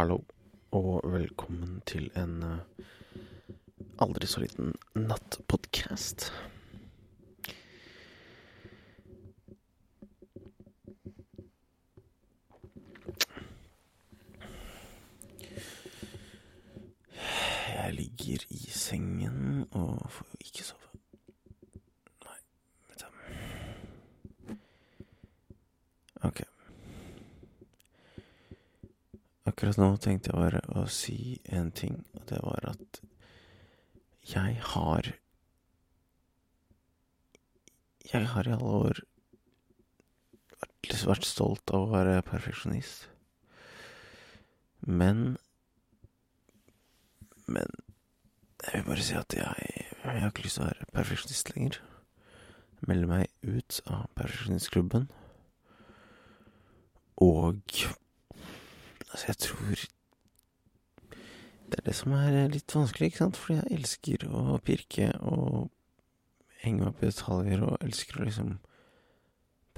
Hallo, og velkommen til en eh, aldri så liten nattpodcast. Jeg ligger i sengen og får ikke Akkurat nå tenkte jeg bare å si en ting, og det var at jeg har Jeg har i alle år vært, stolt av å være perfeksjonist. Men Men jeg vil bare si at jeg, jeg har ikke lyst til å være perfeksjonist lenger. Jeg melder meg ut av perfeksjonistklubben. Og Altså, jeg tror Det er det som er litt vanskelig, ikke sant? Fordi jeg elsker å pirke og henge meg på detaljer og elsker å liksom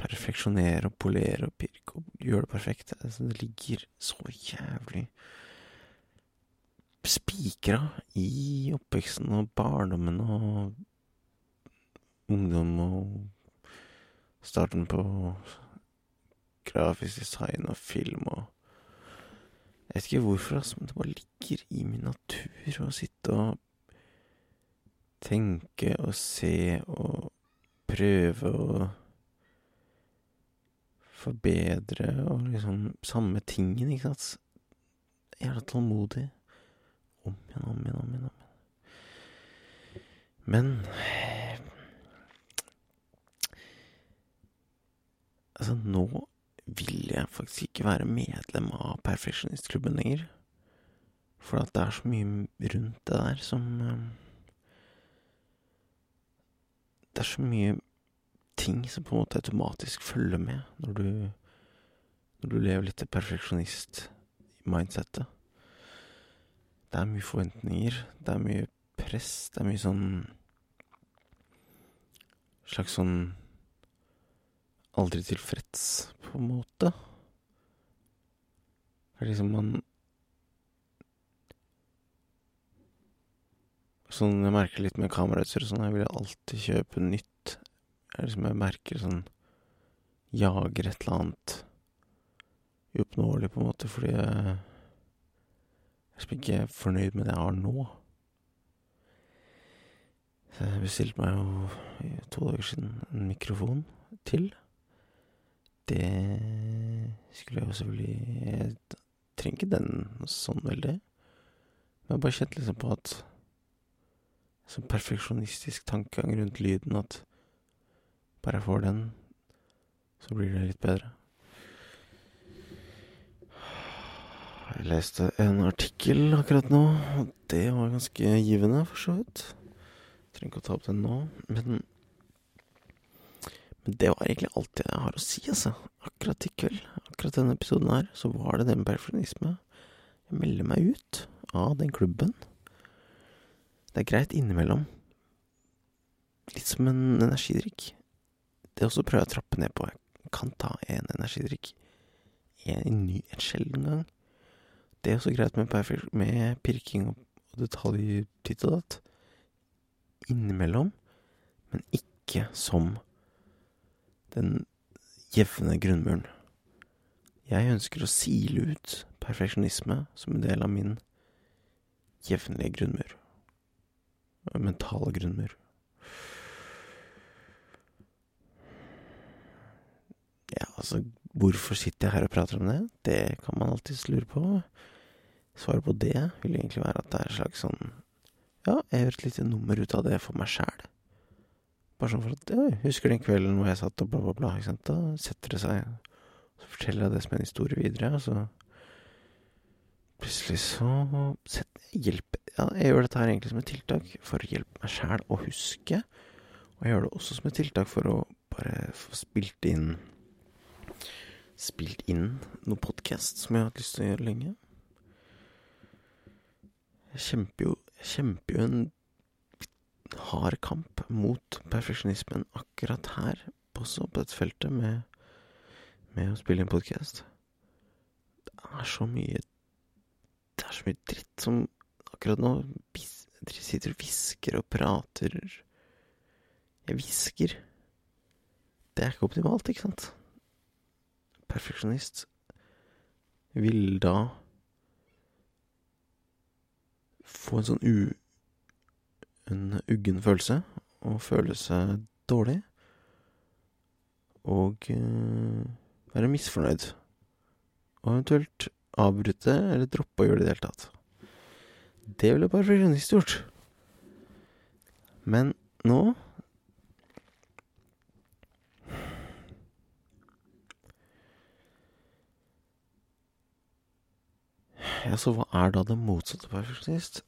perfeksjonere og polere og pirke og gjøre det perfekt. Altså, det ligger så jævlig spikra i oppveksten og barndommen og ungdom og starten på grafisk design og film og jeg vet ikke hvorfor, altså, men det bare ligger i min natur å sitte og tenke og se og prøve å forbedre og liksom samme tingen, ikke sant. Da tålmodig. Om igjen, om igjen, om igjen. Om igjen. Men Altså, nå vil jeg faktisk ikke være medlem av perfeksjonistklubben lenger. For at det er så mye rundt det der som eh, Det er så mye ting som på en måte automatisk følger med når du, når du lever litt til perfeksjonist-mindsettet. Det er mye forventninger, det er mye press, det er mye sånn Slags sånn aldri tilfreds, på en måte. Det er liksom man Sånn jeg merker litt med kamerautstyr og sånn, jeg vil alltid kjøpe nytt. Jeg liksom jeg merker sånn Jager et eller annet uoppnåelig, på en måte, fordi jeg Jeg er liksom ikke fornøyd med det jeg har nå. Så jeg bestilte meg jo to dager siden en mikrofon til. Det skulle jeg jo selvfølgelig Jeg trenger ikke den sånn veldig. Men jeg bare kjent liksom på at Sånn perfeksjonistisk tankegang rundt lyden at bare jeg får den, så blir det litt bedre. Jeg leste en artikkel akkurat nå, og det var ganske givende, for så vidt. Trenger ikke å ta opp den nå, men men det var egentlig alt jeg har å si, altså. Akkurat i kveld, akkurat denne episoden her, så var det det med perfeksjonisme. Jeg melder meg ut av den klubben. Det er greit innimellom. Litt som en energidrikk. Det også prøver jeg å trappe ned på. Jeg kan ta en energidrikk en ny, en sjelden gang. Det er også greit med, med pirking og, detaljer titt og datt. Innimellom, men ikke som den jevne grunnmuren. Jeg ønsker å sile ut perfeksjonisme som en del av min jevnlige grunnmur. Mentale grunnmur. Ja, altså, hvorfor sitter jeg her og prater om det? Det kan man alltids lure på. Svaret på det vil egentlig være at det er et slags sånn Ja, jeg gjør et lite nummer ut av det for meg sjæl. Bare sånn for at ja, husker den kvelden hvor jeg satt og bla, bla, bla. Ikke sant? Da setter det seg. Så forteller jeg det som en historie videre, og så Plutselig så setter Ja, jeg gjør dette her egentlig som et tiltak for å hjelpe meg sjæl å huske. Og jeg gjør det også som et tiltak for å bare få spilt inn Spilt inn noe podkast som jeg har hatt lyst til å gjøre lenge. Jeg kjemper jo Jeg kjemper jo en hard kamp mot perfeksjonismen akkurat her, også på dette feltet, med, med å spille en podkast. Det er så mye Det er så mye dritt som akkurat nå dere sitter og hvisker og prater. Jeg hvisker. Det er ikke optimalt, ikke sant? Perfeksjonist vil da få en sånn u... En uggen følelse, og føle seg dårlig. Og eh, være misfornøyd. Og eventuelt avbryte eller droppe å gjøre det i det hele tatt. Det ville perfeksjonist gjort. Men nå Ja, så hva er da det motsatte perfeksjonist?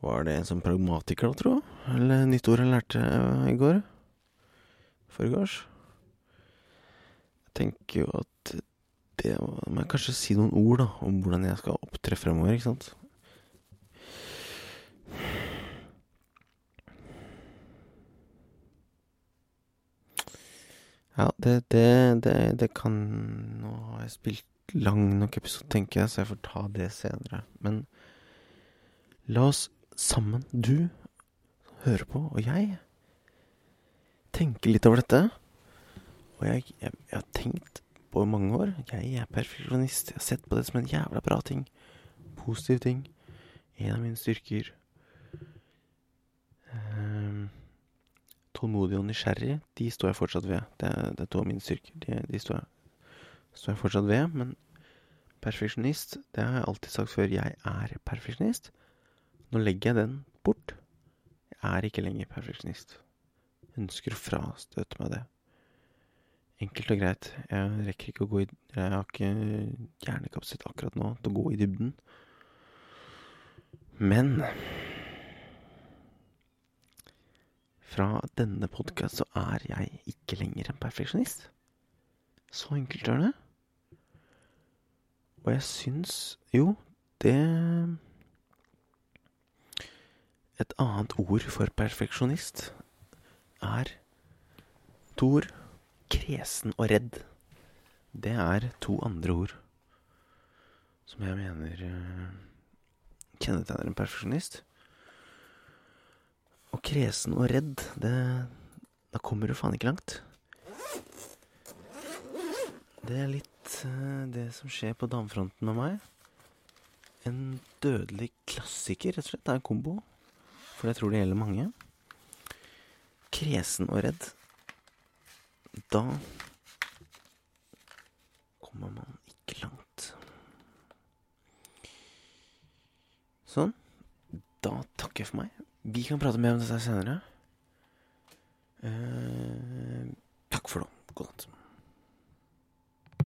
Var det en som pragmatiker, da, tro? Eller nytt ord jeg lærte eh, i går? Forgårs? Jeg tenker jo at det må jeg kanskje si noen ord, da, om hvordan jeg skal opptre fremover, ikke sant? Ja, det, det, det, det kan Nå har jeg spilt lang nok episode, tenker jeg, så jeg får ta det senere. Men la oss sammen, du hører på, og jeg, tenker litt over dette. Og jeg, jeg, jeg har tenkt på i mange år Jeg er perfeksjonist. Jeg har sett på det som en jævla bra ting. Positiv ting. En av mine styrker. Um, tålmodig og nysgjerrig, de står jeg fortsatt ved. Det det er to av mine styrker. De, de står, jeg, står jeg fortsatt ved. Men perfeksjonist, det har jeg alltid sagt før. Jeg er perfeksjonist. Nå legger jeg den bort. Jeg er ikke lenger perfeksjonist. Ønsker å frastøte meg det. Enkelt og greit. Jeg rekker ikke å gå i Jeg har ikke hjernekapasitet akkurat nå til å gå i dybden. Men fra denne podkast så er jeg ikke lenger en perfeksjonist. Så enkelt er det. Og jeg syns jo det Et annet ord for perfeksjonist er to ord. Kresen og redd. Det er to andre ord som jeg mener eh, kjennetegner en perfeksjonist. Og kresen og redd, det Da kommer du faen ikke langt. Det er litt eh, det som skjer på damefronten med meg. En dødelig klassiker, rett og slett. Det er en kombo. For jeg tror det gjelder mange. Kresen og redd. Da kommer man ikke langt. Sånn. Da takker jeg for meg. Vi kan prate mer om dette senere. Eh,